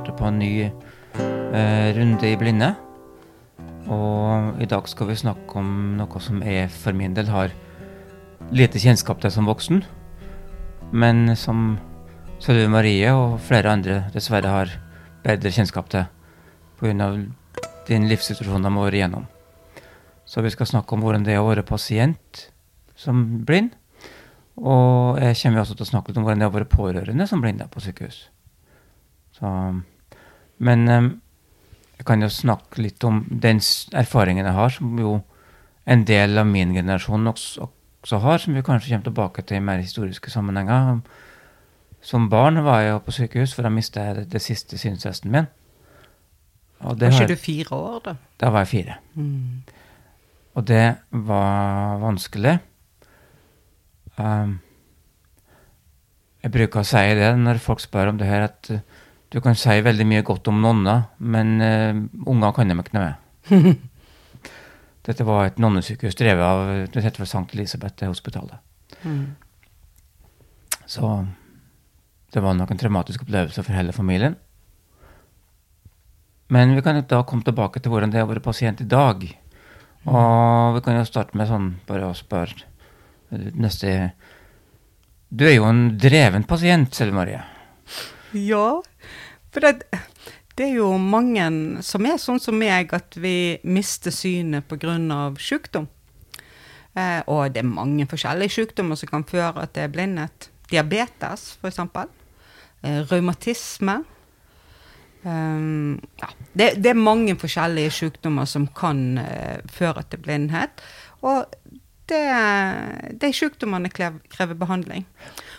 starte på en ny eh, runde i blinde. Og i dag skal vi snakke om noe som jeg for min del har lite kjennskap til som voksen, men som Sølve Marie og flere andre dessverre har bedre kjennskap til pga. din livssituasjon de har vært igjennom. Så vi skal snakke om hvordan det er å være pasient som blind. Og jeg kommer også til å snakke litt om hvordan det er å være pårørende som blinde på sykehus. Så, men um, jeg kan jo snakke litt om den erfaringen jeg har, som jo en del av min generasjon også, også har, som vi kanskje kommer tilbake til i mer historiske sammenhenger. Som barn var jeg på sykehus, for da mista jeg det, det siste synstesten min. Og var ikke du fire år, da? Da var jeg fire. Mm. Og det var vanskelig. Um, jeg bruker å si det når folk spør om det her, at uh, du kan si veldig mye godt om nonner, men uh, unger kan de ikke noe med. Dette var et nonnesykehus drevet av det heter vel St. Elisabeth-hospitalet. Mm. Så det var nok en traumatisk opplevelse for hele familien. Men vi kan da komme tilbake til hvordan det er å være pasient i dag. Og vi kan jo starte med sånn, bare å spørre neste Du er jo en dreven pasient, Selv Marie. Ja, for det, det, er jo mange som er sånn som meg, at vi mister synet pga. sykdom. Eh, og det er mange forskjellige sykdommer som kan føre til blindhet. Diabetes, f.eks. Eh, reumatisme. Um, ja. det, det, er mange forskjellige sykdommer som kan uh, føre til blindhet. Og det, de sykdommene krever, behandling.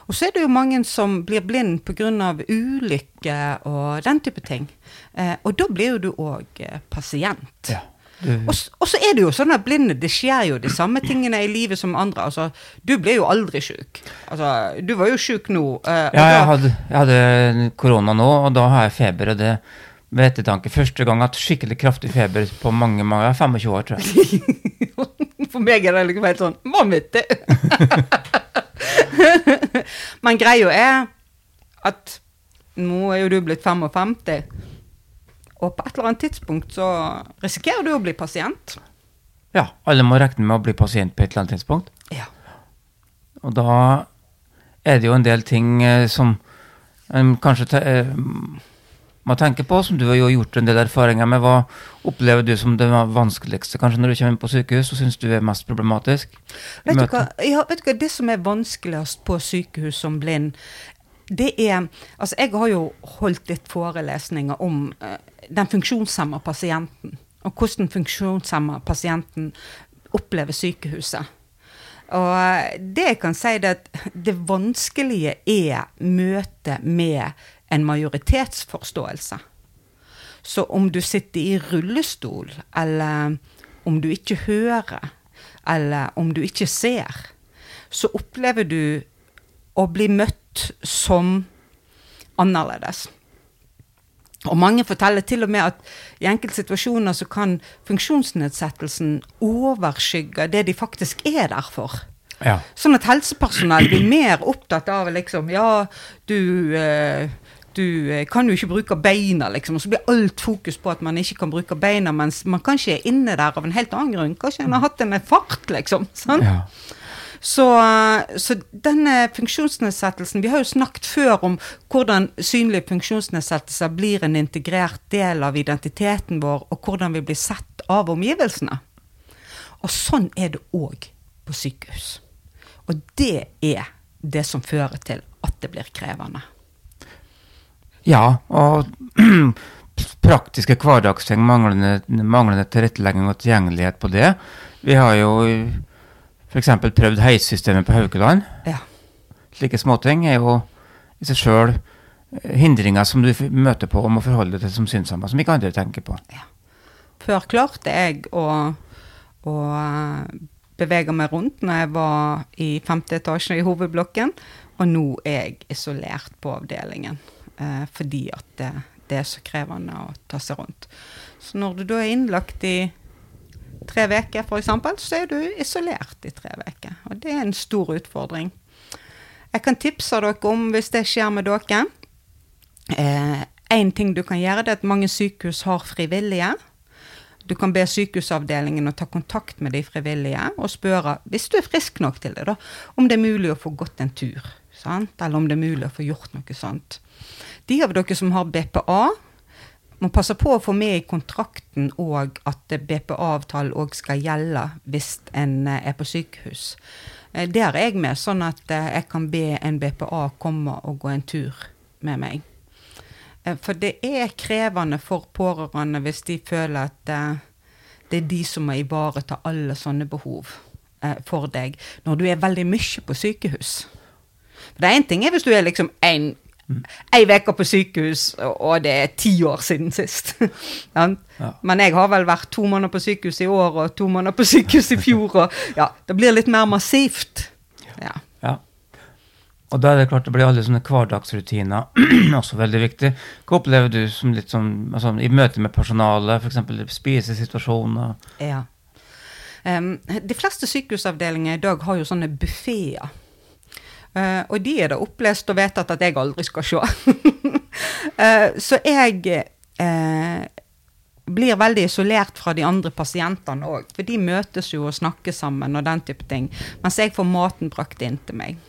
Og så er det jo mange som blir blind pga. ulykke og den type ting. Uh, og da blir jo du òg uh, pasient. Ja. Og, og, så er det jo sånn at blinde det skjer jo de samme tingene i livet som andre. Altså, du ble jo aldri sjuk. Altså, du var jo sjuk nå. Uh, ja, jeg hadde, jeg hadde, korona nå, og da har jeg feber. og det ved ettertanke første gang hatt skikkelig kraftig feber på mange, mange 25 år, tror jeg. For meg er det liksom helt sånn vanvittig. Men greia er at nå er jo du blitt 55. Og på et eller annet tidspunkt så risikerer du å bli pasient. Ja, alle må regne med å bli pasient på et eller annet tidspunkt. Ja. Og da er det jo en del ting eh, som um, kanskje te, eh, må tenke på, som du har jo gjort en del erfaringer med. Hva opplever du som det vanskeligste kanskje når du kommer inn på sykehus, og syns du er mest problematisk? Vet du, hva, ja, vet du hva, Det som er vanskeligst på sykehus som blind, det er Altså, jeg har jo holdt litt forelesninger om uh, den funksjonshemma pasienten. Og hvordan funksjonshemma pasienten opplever sykehuset. Og eh, det jeg kan si, det at det vanskelige er møtet med en majoritetsforståelse. Så om du sitter i rullestol, eller om du ikke hører, eller om du ikke ser, så opplever du å bli møtt som annerledes. Og mange forteller til og med at i enkelte situasjoner så kan funksjonsnedsettelsen overskygge det de faktisk er der for. Ja. Sånn at helsepersonell blir mer opptatt av liksom Ja, du eh, du eh, kan jo ikke bruke beina, liksom. Og så blir alt fokus på at man ikke kan bruke beina, mens man kanskje er inne der av en helt annen grunn. Kanskje en har hatt en fart, liksom. Sånn? Ja. Så, så, denne funksjonsnedsettelsen Vi har jo snakket før om hvordan synlige funksjonsnedsettelser blir en integrert del av identiteten vår, og hvordan vi blir sett av omgivelsene. Og sånn er det òg på sykehus. Og det er det som fører til at det blir krevende. Ja, og praktiske hverdagsting, manglende, manglende tilrettelegging og tilgjengelighet på det. Vi har jo f.eks. prøvd heissystemet på Haukeland. Ja. Slike småting er jo i seg sjøl eh, hindringer som du møter på og må forholde deg til som synshemma, som ikke andre tenker på. Ja. Før klarte jeg å, å eh, bevege meg rundt når jeg var i femte etasje i hovedblokken, og nå er jeg isolert på avdelingen eh, fordi at det, det, er så krevende å ta seg rundt. Så når du da er innlagt i tre uker f.eks., så er du isolert i tre uker. Og det er en stor utfordring. Jeg kan tipse dere om, hvis det skjer med dere, eh, En ting du kan gjøre, det er at mange sykehus har frivillige. Du kan be sykehusavdelingen å ta kontakt med de frivillige og spørre, hvis du er frisk nok til det, da, om det er mulig å få gått en tur. Sant? Eller om det er mulig å få gjort noe sånt. De av dere som har BPA, må passe på å få med i kontrakten òg at BPA-avtalen òg skal gjelde hvis en eh, er på sykehus. Det Der er jeg med, sånn at eh, jeg kan be en BPA komme og gå en tur med meg. Eh, For det er krevende for pårørende hvis de føler at eh, det er de som må ivareta alle sånne behov eh, for deg, når du er veldig mye på sykehus. For det er én ting hvis du er liksom en Ei uke på sykehus, og det er ti år siden sist. Ja. Men jeg har vel vært to måneder på sykehus i år og to måneder på sykehus i fjor. Og ja, det blir litt mer massivt. Ja. Ja. Og da er det klart det blir alle sånne hverdagsrutiner også veldig viktig. Hva opplever du som litt sånn altså, i møte med personalet, f.eks. spisesituasjoner? Ja. Um, de fleste sykehusavdelinger i dag har jo sånne buffeer. Eh, og de er da opplest og vedtatt at jeg aldri skal se. Eh, så jeg eh, blir veldig isolert fra de andre pasientene òg. For de møtes jo og snakker sammen og den type ting. Mens jeg får maten brakt inn til meg.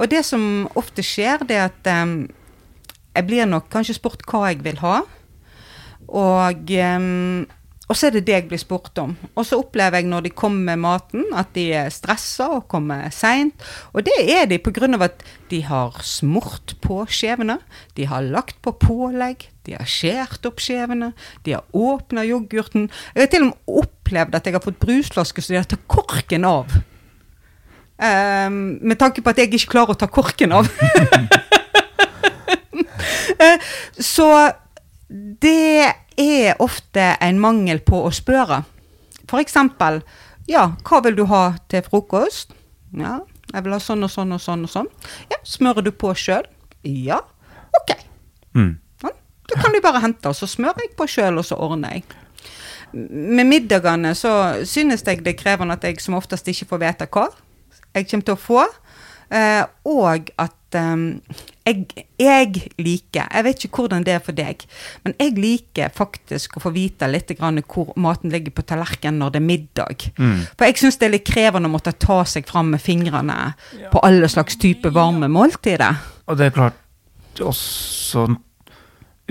Og det som ofte skjer, det er at jeg blir nok kanskje spurt hva jeg vil ha. Og, og så er det det jeg blir spurt om. Og så opplever jeg når de kommer med maten, at de er stressa og kommer seint. Og det er de pga. at de har smurt på skjevene, de har lagt på pålegg, de har skjært opp skjevene, de har åpna yoghurten. Jeg har til og med opplevd at jeg har fått brusflaske så de har tatt korken av. Um, med tanke på at jeg ikke klarer å ta korken av. Eh, så det er ofte en mangel på å spørre. Eksempel, ja, hva vil du ha til frokost? Ja, jeg vil ha sånn og sånn og sånn og sånn. Ja, smører du på sjøl? Ja, ok. Mm. Ja, da kan du bare hente, og så smører jeg på sjøl, og så ordner jeg. Med middagene så synes jeg det er krevende at jeg som oftest ikke får vite hva jeg kommer til å få. Eh, og at eh, jeg, jeg liker Jeg vet ikke hvordan det er for deg, men jeg liker faktisk å få vite litt grann hvor maten ligger på tallerkenen når det er middag. Mm. For jeg syns det er litt krevende å måtte ta seg fram med fingrene på alle slags type varme måltider. Og det er klart også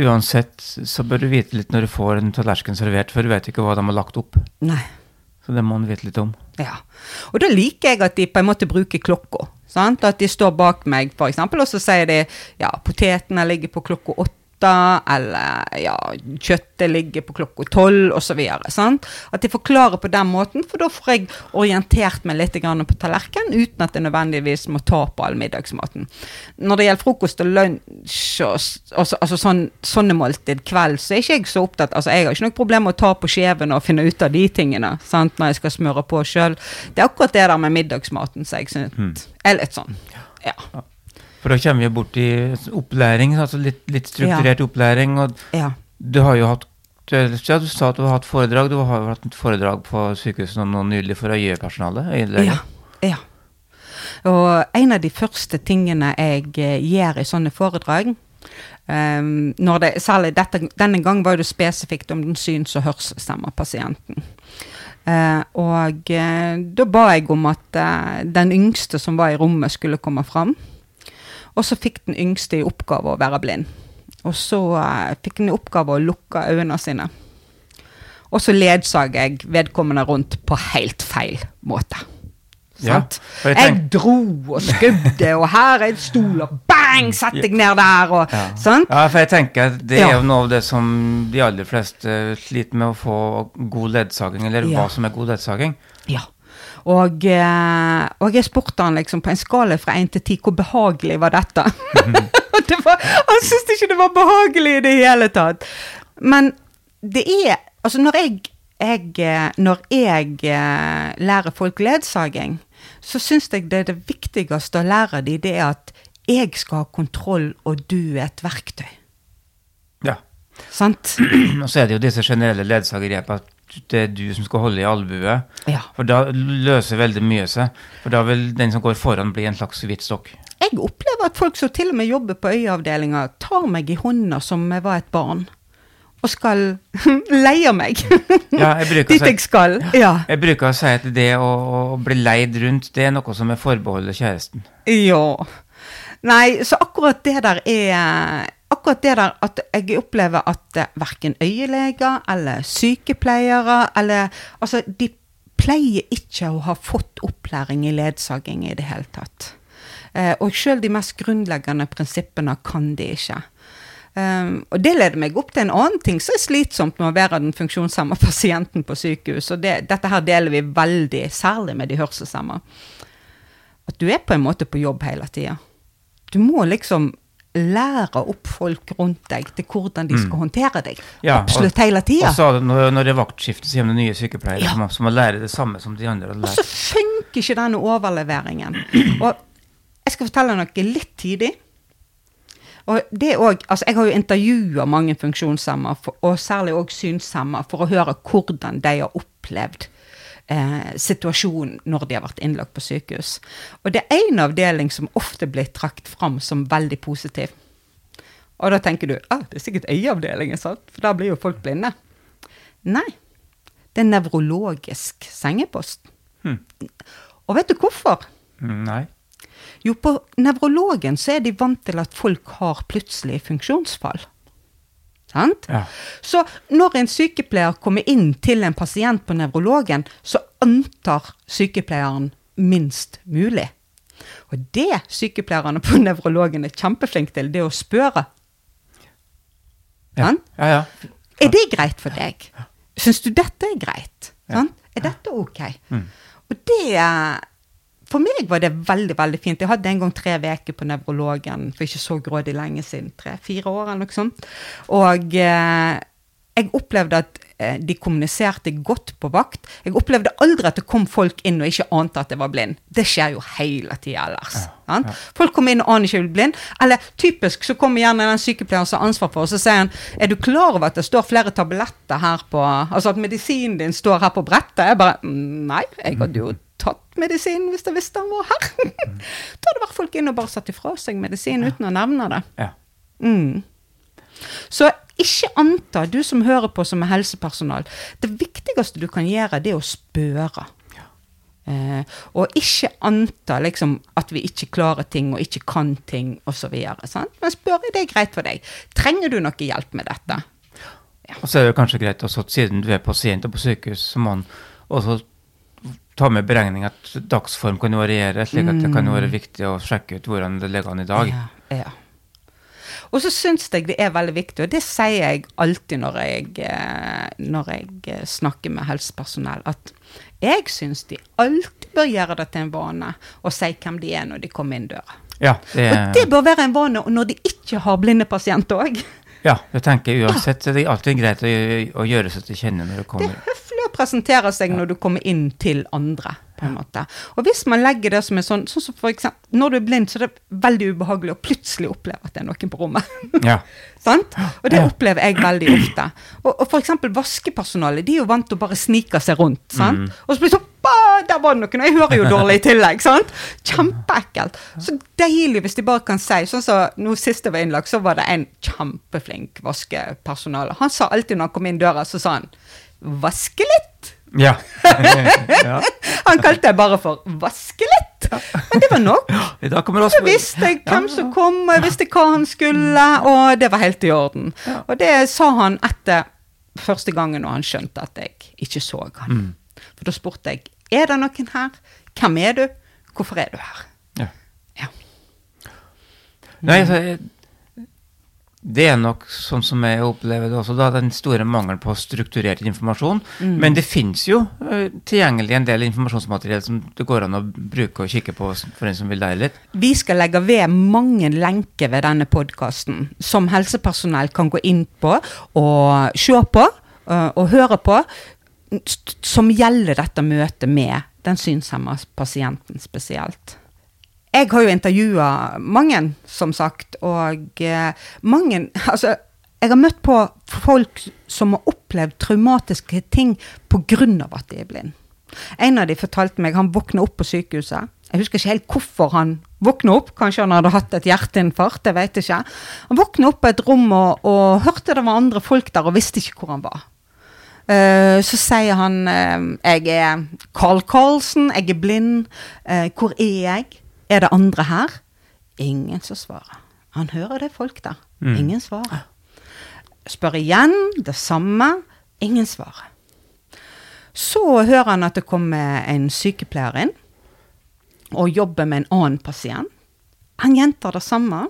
Uansett så bør du vite litt når du får en tallerken servert, for du vet ikke hva de har lagt opp. Nei. Så det må han vite litt om. Ja. Og da liker jeg at de på en måte bruker klokka. At de står bak meg, eksempel, og så sier de ja, potetene ligger på klokka åtte, eller ja, kjøttet ligger på klokka tolv, osv. At de forklarer på den måten, for da får jeg orientert meg litt på tallerkenen, uten at jeg nødvendigvis må ta på all middagsmaten. Når det gjelder frokost og lunsj og altså, altså sånn, sånne måltid kveld, så er ikke jeg så opptatt Altså, jeg har ikke noe problem med å ta på skjevene og finne ut av de tingene sant, når jeg skal smøre på sjøl. Det er akkurat det der med middagsmaten som jeg syns er litt sånn. Ja. For da kommer vi bort i opplæring, altså litt, litt strukturert opplæring. Og ja. du har jo hatt ja, Du sa at du har hatt foredrag. Du har jo hatt et foredrag på sykehuset nå nylig for øyepersonalet. Ja, ja. Og en av de første tingene jeg eh, gjør i sånne foredrag um, det, Særlig dette, denne gang var det spesifikt om den syns- og hørselshemma pasienten. Eh, og uh, da ba jeg om at uh, den yngste som var i rommet, skulle komme fram. Og så fikk den yngste i oppgave å være blind. Og så uh, fikk den i oppgave å lukke øynene sine. Og så ledsager jeg vedkommende rundt på helt feil måte. Ja, jeg jeg, dro og skubde, og her er en stol, og bang, satt jeg ned der, og Ja. sant? ja, for jeg tenker det er jo noe av det som de aller fleste sliter med å få god ledsaging, eller hva som er god ledsaging. Ja. Og, eh, og jeg spurte han liksom på en skala fra 1 til 10, hvor behagelig var dette? Det var, han syntes ikke det var behagelig i det hele tatt. Men det er Altså, når jeg, jeg eh, Når jeg eh, lærer folk ledsaging, så syns jeg det det viktigste å lære dem, det er at jeg skal ha kontroll, og du er et verktøy. Ja. Sant? Og så er det jo disse generelle ledsagergrepene det er du som skal holde i albuet. Ja. For da løser veldig mye seg. For da vil den som går foran, bli en slags hvitstokk. jeg opplever at folk som til og med jobber på øyeavdelinga, tar meg i hånda som jeg var et barn. Og skal leie meg Ja, jeg dit jeg skal. Ja. Jeg bruker å si at det å, å bli leid rundt, det er noe som er forbeholdet kjæresten. Ja. Nei, så akkurat det der er Akkurat det der at jeg opplever at eh, verken øyeleger eller sykepleiere eller Altså, de pleier ikke å ha fått opplæring i ledsaging i det hele tatt. Eh, og sjøl de mest grunnleggende prinsippene kan de ikke. Um, og det leder meg opp til en annen ting som er slitsomt med å være den funksjonshemma pasienten på sykehus. Og det, dette her deler vi veldig, særlig med de hørselshemma. At du er på en måte på jobb hele tida. Du må liksom lære opp folk rundt deg til hvordan de skal håndtere deg. Mm. Ja, Absolutt hele tida. Og så når, når det er vaktskifte, så kommer det nye sykepleiere Ja. som, som må lære det samme som de andre Og så funker ikke denne overleveringen. Og jeg skal fortelle noe litt tidlig. Og det også, altså Jeg har jo intervjua mange funksjonshemma, og særlig òg synshemma, for å høre hvordan de har opplevd eh, situasjon når de har vært innlagt på sykehus. Og det er én avdeling som ofte blir trukket fram som veldig positiv. Og da tenker du ah, det er sikkert øyeavdelingen, sant? for da blir jo folk blinde. Nei. Det er nevrologisk sengepost. Hmm. Og vet du hvorfor? Nei. Jo, på nevrologen så er de vant til at folk har plutselig funksjonsfall. Ja. Så når en sykepleier kommer inn til en pasient på nevrologen, så antar sykepleieren minst mulig. Og det sykepleierne på nevrologen er kjempeflinke til, det er å spørre. Ja. Ja, ja. Er det greit for deg? Syns du dette er greit? Er dette ok? Mm. Og det For meg var det veldig veldig fint. Jeg hadde en gang tre uker på nevrologen for ikke så grådig lenge siden. Tre-fire år eller noe sånt. Og eh, jeg opplevde at eh, de kommuniserte godt på vakt. Jeg opplevde aldri at det kom folk inn og ikke ante at jeg var blind. Det skjer jo hele tida ellers. sant? Folk kommer inn og aner ikke at de er blind. Eller typisk så kommer gjerne den sykepleieren som har ansvar for, og så sier han er du klar over at det står flere tabletter her på Altså at medisinen din står her på brettet? Jeg bare «Mm, nei, jeg hadde jo tatt medisinen hvis jeg visste han var her. da hadde vært folk inn og bare satt ifra seg medisin uten å nevne det. ja. Mm. Så ikke anta, du som hører på som er helsepersonal, det viktigste du kan gjøre, det er å spørre. Eh, og ikke anta liksom, at vi ikke klarer ting og ikke kan ting osv. Men spør er det greit for deg. Trenger du noe hjelp med dette? Og så er det kanskje greit også, at siden du er pasient og på sykehus, så må man også ta med beregning at dagsform kan variere, slik at det kan være viktig å sjekke ut hvordan det ligger an i dag. Ja, ja. Og så syns jeg det er veldig viktig, og det sier jeg alltid når jeg, eh, når jeg eh, snakker med helsepersonell, at jeg syns de alltid bør gjøre det til en vane å si hvem de er når de kommer inn døra. Ja, det, Og det bør være en vane når de ikke har blinde pasienter òg. ja, det tenker jeg uansett. Det er alltid greit å, å gjøre seg til kjenne når kommer. Det er å presentere seg når du kommer inn til andre. på en måte. Og hvis man legger det som en sånn sånn som for eksempel, Når du er blind, så er det veldig ubehagelig å plutselig oppleve at det er noen på rommet. Ja. Sant? Og det opplever jeg veldig ofte. Og, og eksempel vaskepersonalet, de er jo vant til å bare snike seg rundt. sant? Mm. Og så blir det sånn Der var det noen! Og jeg hører jo dårlig i tillegg. sant? Kjempeekkelt. Så deilig hvis de bare kan si Sånn som nå sist jeg var innlagt, så var det en kjempeflink vaskepersonale. Han sa alltid når han kom inn døra, så sa han 'vaske litt'. Ja. ja. Han kalte det bare for 'vaske litt'. Men det var nok. Kommer Så visste jeg hvem som kom, og jeg visste hva han skulle, og det var helt i orden. Og det sa han etter første gangen når han skjønte at jeg ikke så han. Mm. For da spurte jeg er det noen her. Hvem er du? Hvorfor er du her? Ja. Ja. Nei, så eh, det er nok sånn som jeg opplever det også, da, den store mangelen på strukturert informasjon. Mm. Men det finnes jo uh, tilgjengelig en del informasjonsmateriell som det går an å bruke og kikke på for en som vil lære litt. Vi skal legge ved mange lenker ved denne podkasten som helsepersonell kan gå inn på og se på uh, og høre på, som gjelder dette møtet med den synshemma pasienten spesielt. Jeg har jo intervjua mange, som sagt, og eh, mange Altså, jeg har møtt på folk som har opplevd traumatiske ting pga. at de er blind. En av de fortalte meg han våkna opp på sykehuset. Jeg husker ikke helt hvorfor han våkna opp. Kanskje han hadde hatt et hjerteinfarkt, jeg vet ikke. Han våkna opp på et rom og, og hørte det var andre folk der, og visste ikke hvor han var. Uh, så sier han uh, jeg er Carl Carlsen, jeg er blind. Uh, hvor er jeg? Er det andre her? Ingen som svarer. Han hører det folk der. Mm. Ingen svarer. Spør igjen, det samme. Ingen svarer. Så hører han at det kommer en sykepleier inn og jobber med en annen pasient. Han gjentar det samme.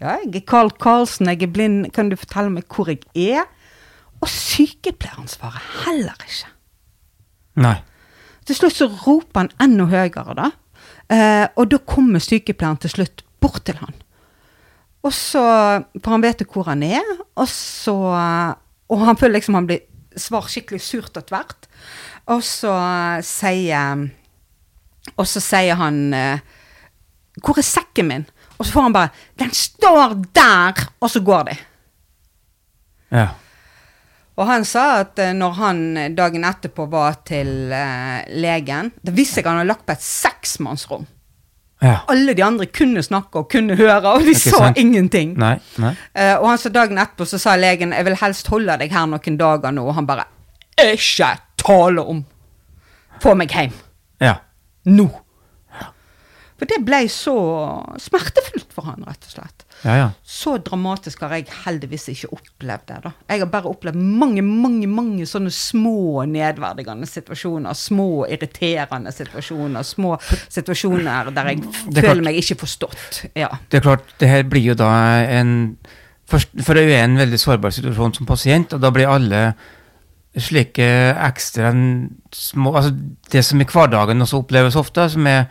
Ja, jeg er Carl Karlsen, jeg er blind, kan du fortelle meg hvor jeg er? Og sykepleieren svarer heller ikke. Nei. Til slutt så roper han enda høyere, da. Eh, og da kommer sykepleieren til slutt bort til han. Og så, For han vet hvor han er, og så Og han føler liksom han blir svar skikkelig surt og tvert. Og så sier Og så sier han eh, Hvor er sekken min? Og så får han bare Den står der! Og så går de. Ja. Og han sa at eh, når han eh, dagen etterpå var til eh, legen Da visste jeg han hadde lagt på et seksmannsrom. ja. Alle de andre kunne snakke og kunne høre, og de Ikke sa sant? ingenting. Nei. Nei. Eh, og han sa dagen etterpå så sa legen jeg vil helst holde deg her noen dager nå, og han bare ikke tale om. Få meg hjem. Ja. Nå. For det ble så smertefullt for han, rett og slett. Ja, ja. Så dramatisk har jeg heldigvis ikke opplevd det. da. Jeg har bare opplevd mange, mange mange sånne små nedverdigende situasjoner. Små irriterende situasjoner. Små situasjoner der jeg Det er klart. føler meg ikke forstått. Ja. Det er klart, det her blir jo da en For jeg er jo en veldig sårbar situasjon som pasient, og da blir alle slike ekstra små Altså det som i hverdagen også oppleves ofte, som er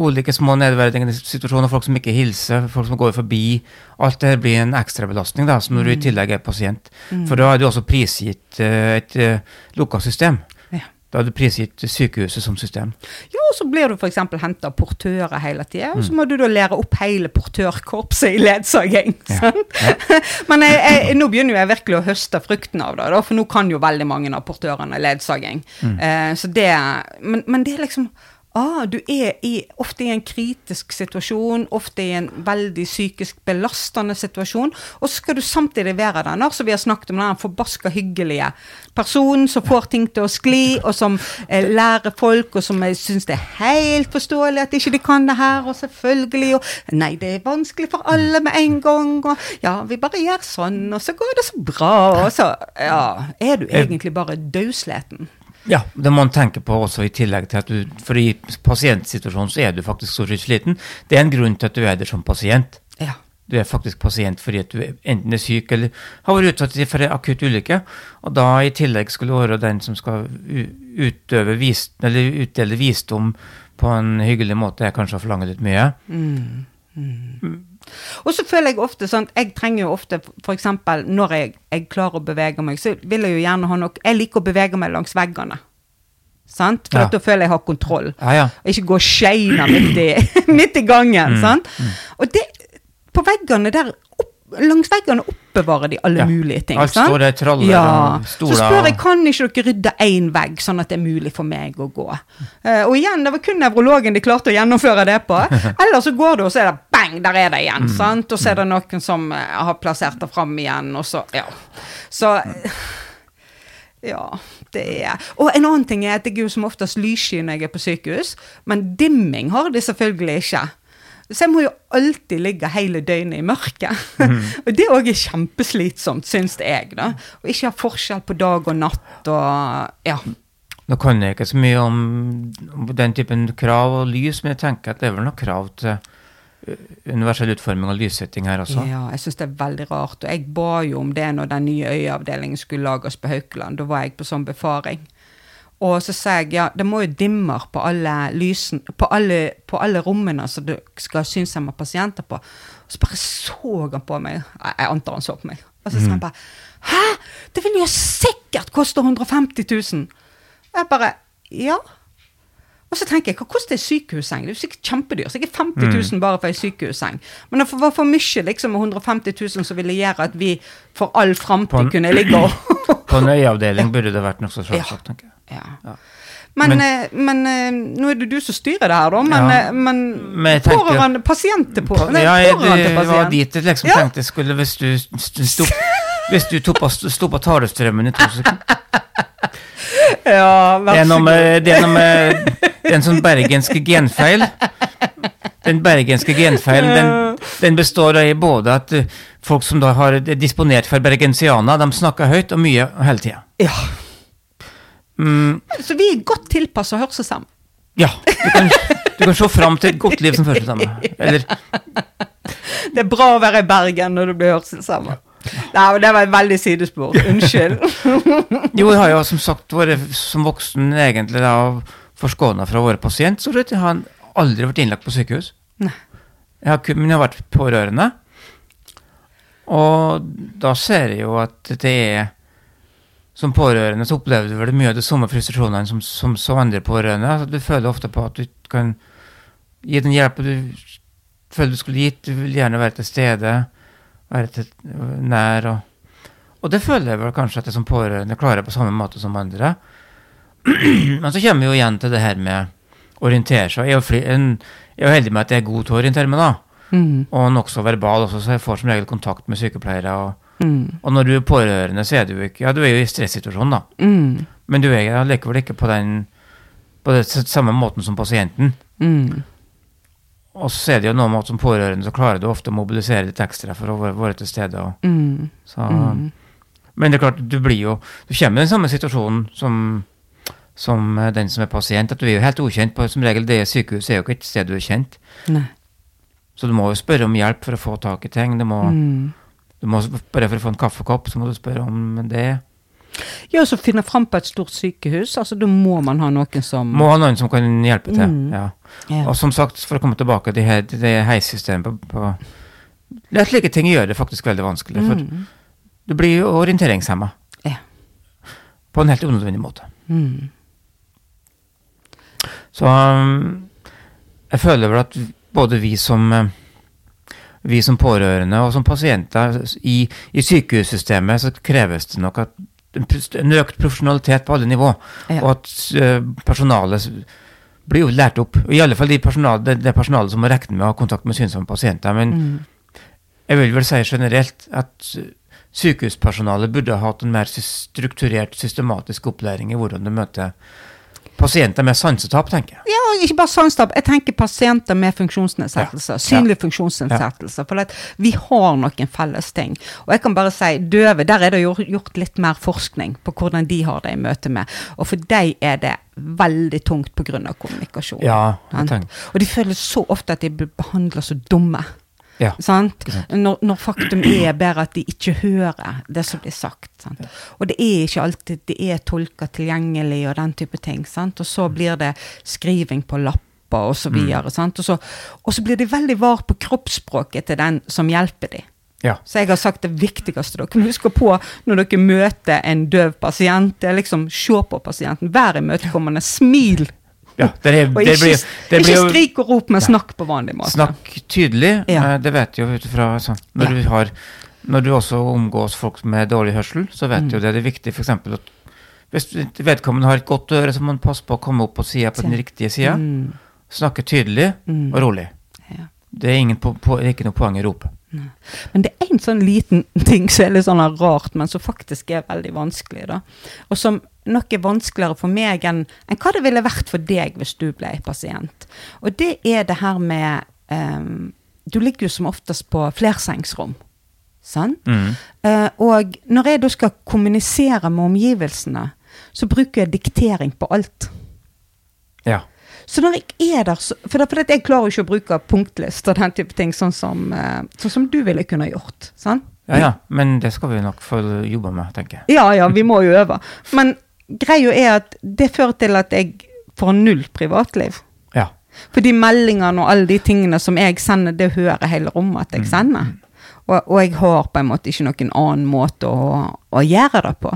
ulike små nedverdigende situasjoner, folk som ikke hilser, folk som går forbi. Alt det blir en ekstrabelastning da, som når du i tillegg er pasient. For da er du også prisgitt eh, et uh, lukka system. Ja. Da er du prisgitt sykehuset som system. Ja, og så blir du f.eks. henta av portører hele tida, og så må du da lære opp hele portørkorpset i ledsaging. Ja, sant? Men jeg, jeg, nå begynner jo jeg virkelig å høste fruktene av det, da, for nå kan jo veldig mange av portørene ledsaging. Eh, så det, men, men det er liksom Ah, du er i, ofte i en kritisk situasjon, ofte i en veldig psykisk belastende situasjon, og så skal du samtidig være den som vi har snakket om, den forbaska hyggelige personen som får ting til å skli, og som eh, lærer folk, og som syns det er helt forståelig at ikke de kan det her, og selvfølgelig, og nei, det er vanskelig for alle med en gang, og ja, vi bare gjør sånn, og så går det så bra, og så ja, er du egentlig bare dødsleten. Ja, det må man tenke på også i tillegg til at du For i pasientsituasjonen så er du faktisk så sliten. Det er en grunn til at du er der som pasient. Ja. Du er faktisk pasient fordi at du enten er syk eller har vært utsatt for en akutt ulykke. Og da i tillegg skulle du være den som skal utøve vis, eller utdele visdom på en hyggelig måte, er kanskje å forlange litt mye. Og så føler jeg ofte sånn Jeg trenger jo ofte f.eks. når jeg, jeg klarer å bevege meg, så vil jeg jo gjerne ha noe Jeg liker å bevege meg langs veggene. Sant? For Ja. da føler jeg jeg har kontroll. Ja, ja. Og ikke gå og midt, midt i gangen. Sant? Og det På veggene der opp, Langs veggene oppbevarer de alle Ja. mulige ting. Alt sant? står der, traller ja. og Så spør jeg kan ikke dere rydde én vegg, sånn at det er mulig for meg å gå. Uh, og igjen, det var kun nevrologen de klarte å gjennomføre det på. Eller så går du, og så er det bang, der er det igjen. sant? Og så er det noen som uh, har plassert det fram igjen, og så Ja. Så eh, ja, det er Og en annen ting er at jeg er jo som oftest lyssky når jeg er på sykehus, men dimming har de selvfølgelig ikke. Så jeg må jo alltid ligge hele døgnet i mørket. og det òg er kjempeslitsomt, syns jeg, da. Og ikke ha forskjell på dag og natt og Ja. Nå kan jeg ikke så mye om, om den typen krav og lys, men jeg tenker at det er vel noe krav til universell utforming og lyssetting her også. Ja, jeg syns det er veldig rart. Og jeg ba jo om det når den nye øyeavdelingen skulle lages på Haukeland. Da var jeg på sånn befaring. Og så sa jeg ja, det må jo dimmer på alle lysen, på alle, på alle rommene som du skal ha synshemma pasienter på. Og så bare så han på meg. Jeg antar han så på meg. Og så sa han bare Hæ? Det vil jo sikkert koste 150 000. Og jeg bare Ja. Og så tenker jeg, hva koster ei sykehusseng? Det er jo sikkert kjempedyr. Sikkert 50 000 bare for ei sykehusseng. Men det var for mye liksom med 150 000 som ville gjøre at vi for all framtid kunne ligge og På en øyeavdeling burde det vært noe så Ja. tenker jeg. Ja. Ja. Men, Men- eh, men eh, nå er det du som styrer det her, da. Men, Ja. eh, men, Men pårørende Pasienter på, nei, ja, jeg, pårørende pasient. det var dit jeg liksom Ja. tenkte skulle Hvis du st- sto Hvis du tok på, sto på talestrømmen i to sekunder Ja, vær så god. det er noe med det er en sånn bergenske genfeil. Den bergenske genfeilen den, den består i både at folk som da har er disponert for bergensiana, de snakker høyt og mye hele tida. Ja. Mm, Så vi er godt tilpassa hørselshemmede. ja. Du kan, du kan se fram til et godt liv som førstestemme. Eller Det er bra å være i Bergen når du blir hørselshemma. Nei, men det var et veldig sidespor. Unnskyld. Jo, jeg har jo som sagt vært som voksen egentlig da forskåna fra å være pasient, så jeg har aldri vært innlagt på sykehus. Nei. Jeg har, men jeg har vært pårørende. Og da ser jeg jo at det er Som pårørende så opplever du vel mye av de samme frustrasjonene som, som, som andre pårørende. Altså, du føler ofte på at du kan gi den hjelpa du føler du skulle gitt. Du vil gjerne være til stede, være til, nær. Og, og det føler jeg vel kanskje at jeg som pårørende klarer på samme måte som andre. Men så kommer vi jo igjen til det her med å orientere seg. Jeg er jo, heldig med at jeg er god til å orientere meg, da. Mm, Og nokså verbal også, så jeg får som regel kontakt med sykepleiere. Og, mm, og når du er pårørende, så er du jo ikke Ja, du er jo i stressituasjon, da. mm, Men du er likevel ikke på den på den samme måten som pasienten. mm. Og så er det jo noe med at som pårørende så klarer du ofte å mobilisere litt ekstra for å være, til stede. Mm, så, mm. Men det er klart, du blir jo Du kommer i den samme situasjonen som, som eh, den som er pasient. At du er jo helt ukjent. på Som regel det sykehuset er jo ikke et sted du er kjent. Nei. Så du må jo spørre om hjelp for å få tak i ting. Du må, Mm. Du må Bare for å få en kaffekopp, så må du spørre om det. Ja, så finne fram på et stort sykehus. Altså, Da må man ha noen som Må ha noen som kan hjelpe til. Mm. Ja. ja. Og som sagt, for å komme tilbake til det, det heissystemet på, på det Slike ting gjør det faktisk veldig vanskelig. For Mm. du blir jo orienteringshemma. Ja. På en helt unødvendig måte. Mm. Så um, jeg føler vel at både vi som eh, vi som pårørende og som pasienter i, i sykehussystemet så kreves det nok at en økt profesjonalitet på alle nivå. Ja. Og at eh, personalet blir jo lært opp. I alle fall de personal, det, det personalet som må regne med å ha kontakt med synsomme pasienter. Men Mm. jeg vil vel si generelt at eh, sykehuspersonalet burde ha hatt en mer strukturert, systematisk opplæring i hvordan du møter pasienter med sansetap, tenker jeg. Ja, ikke bare sansetap. Jeg tenker pasienter med funksjonsnedsettelser. Synlige funksjonsnedsettelser. For at vi har noen felles ting. Og jeg kan bare si døve, der er det gjort, gjort litt mer forskning på hvordan de har det i møte med. Og for dem er det veldig tungt pga. kommunikasjon. Ja, jeg tenker. Og de føler så ofte at de blir behandla så dumme. Ja. Sant? Når, når faktum er bare at de ikke hører det som blir sagt. Sant? Og det er ikke alltid det er tolka tilgjengelig og den type ting. Sant? Og så blir det skriving på lapper og så Mm. Og, så, og så blir de veldig var på kroppsspråket til den som hjelper dem. Ja. Så jeg har sagt det viktigste dere må huske på når dere møter en døv pasient, det er liksom se på pasienten, vær imøtekommende, smil. Ja det, er, Og det ikke, blir, det ikke blir skrik og rop, men snakk på vanlig måte. Snakk tydelig. Ja. eh, Det vet jo ut ifra sånn, når, du har, når du også omgås folk med dårlig hørsel, så vet Mm. jo det. Det er viktig f.eks. at hvis vedkommende har et godt øre, så må man passe på å komme opp på sida på den riktige sida. Mm, Snakke tydelig mm. og rolig. Ja. Det er ingen på, på, ikke noe poeng i ropet. Men det er en sånn liten ting som er litt sånn rart, men som faktisk er veldig vanskelig, da. Og som nok er vanskeligere for meg enn, enn hva det ville vært for deg hvis du ble pasient. Og det er det her med um, Du ligger jo som oftest på flersengsrom. Sant? Mm. Uh, og når jeg da skal kommunisere med omgivelsene, så bruker jeg diktering på alt. Ja. Så når jeg er der, så, for, det, for jeg klarer jo ikke å bruke punktlist og den type ting, sånn som, uh, sånn som du ville kunne gjort. sant? ja, ja. Men det skal vi nok få jobbe med, tenker jeg. Ja, ja, vi må jo øve. Men greia er at det fører til at jeg får null privatliv. Ja. For de meldingene og alle de tingene som jeg sender, det hører hele rommet at jeg sender. Og, og jeg har på en måte ikke noen annen måte å, å gjøre det på.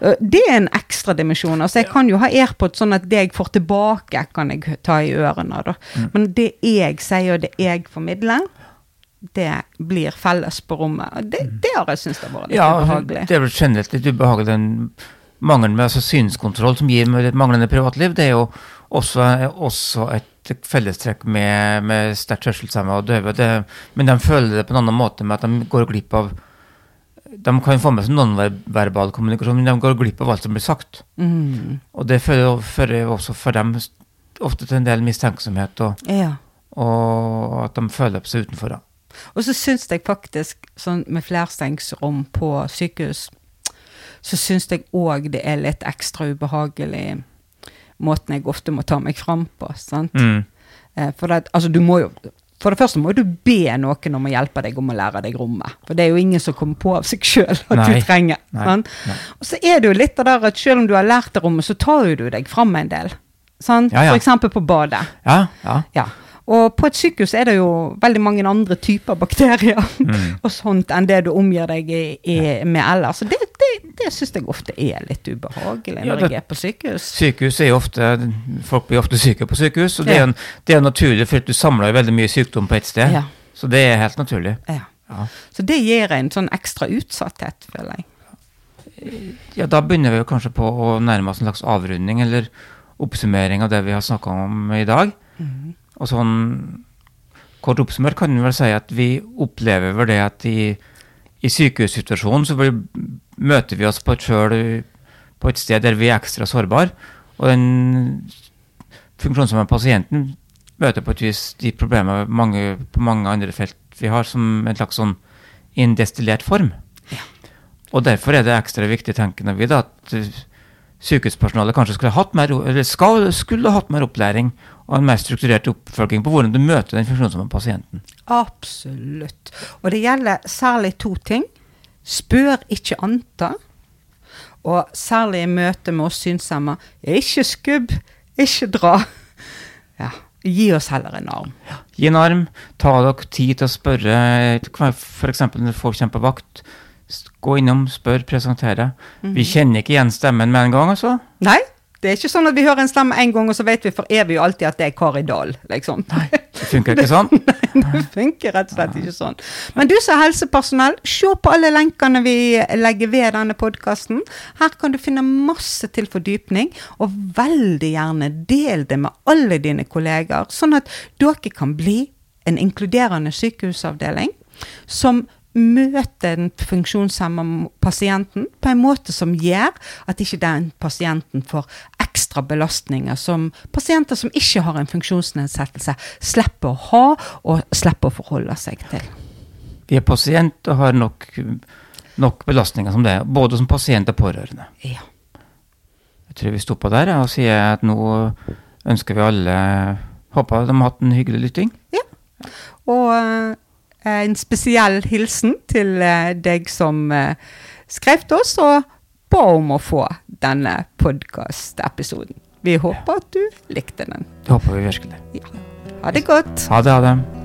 Eh, Det er en ekstra dimensjon. Altså jeg kan jo ha AirPod sånn at det jeg får tilbake, kan jeg ta i ørene. Da. Men det jeg sier, og det jeg formidler, det blir felles på rommet. Det, det har jeg syntes har vært litt ja, ubehagelig. det er vel generelt litt ubehagelig den mangelen med altså synskontroll som gir med et manglende privatliv, det er jo også, også et fellestrekk med, med sterkt hørselshemmede og døve. Det, men de føler det på en annen måte med at de går glipp av De kan få med seg nonverbal kommunikasjon, men de går glipp av alt som blir sagt. Mm. Og det fører, fører også for dem ofte til en del mistenksomhet, og, Ja. og at de føler seg utenfor. da. Og så syns jeg faktisk, sånn med flerstengsrom på sykehus, så syns jeg òg det er litt ekstra ubehagelig måten jeg ofte må ta meg fram på. sant? Mm. Eh, For det, altså, du må jo For det første må du be noen om å hjelpe deg om å lære deg rommet. For det er jo ingen som kommer på av seg sjøl at Nei. du trenger. Sant? Nei. Og så er det jo litt av det at selv om du har lært deg rommet, så tar jo du deg fram en del. Sant? Ja, ja. Eksempel på badet. Ja, ja. Ja. Og på et sykehus er det jo veldig mange andre typer bakterier Mm. og sånt enn det du omgir deg i, i, med ellers. Så det, det, syns jeg ofte er litt ubehagelig Ja, når det- jeg er på sykehus. Sykehus er jo ofte Folk blir ofte syke på sykehus, og det er Ja. en- det er naturlig, for du samler jo veldig mye sykdom på ett sted. Ja. Så det er helt naturlig. Ja. Ja. Så det gir en sånn ekstra utsatthet, føler jeg. ja, da begynner vi jo kanskje på å nærme oss en slags avrunding, eller oppsummering av det vi har snakka om i dag. Mm. Og sånn kort oppsummert kan vi vel si at vi opplever vel det at i, i sykehussituasjonen så vil, møter vi oss på et sjøl på et sted der vi er ekstra sårbare. Og den funksjonshemmede pasienten møter på et vis de problemer mange, på mange andre felt vi har, som en slags sånn indestillert form. Og derfor er det ekstra viktig, tenker vi, da, at sykehuspersonalet kanskje skulle hatt mer, eller skal, skulle hatt mer opplæring og en mer strukturert oppfølging på hvordan du møter den funksjonshemmede pasienten. Absolutt. Og det gjelder særlig to ting. Spør, ikke anta. Og særlig i møte med oss synshemma, ikke skubb, ikke dra. Ja. Gi oss heller en arm. Gi en arm, ta dere tid til å spørre, f.eks. når folk kommer på vakt. Gå innom, spør, presentere. Vi kjenner ikke igjen stemmen med en gang, altså. Nei, det er ikke sånn at vi hører en stemme en gang, og så vet vi for evig og alltid at det er Kari Dahl, liksom. Det funker ikke sånn. Nei, det funker rett og slett ikke sånn. Men du som er helsepersonell, se på alle lenkene vi legger ved denne podkasten. Her kan du finne masse til fordypning, og veldig gjerne del det med alle dine kolleger, sånn at dere kan bli en inkluderende sykehusavdeling som møter den funksjonshemma pasienten på en måte som gjør at ikke den pasienten får ekstra belastninger som pasienter som ikke har en funksjonsnedsettelse, slipper å ha og slipper å forholde seg til. Vi er pasient og har nok, nok belastninger som det, både som pasient og pårørende. Ja. Jeg tror vi stopper der og sier at nå ønsker vi alle Håper de har hatt en hyggelig lytting. Ja. Og eh, en spesiell hilsen til eh, deg som eh, skrev til oss og ba om å få denne podkastepisoden. Vi håper at du likte den. Det håper vi virkelig. Ja. Ha det godt. Ha det, ha det.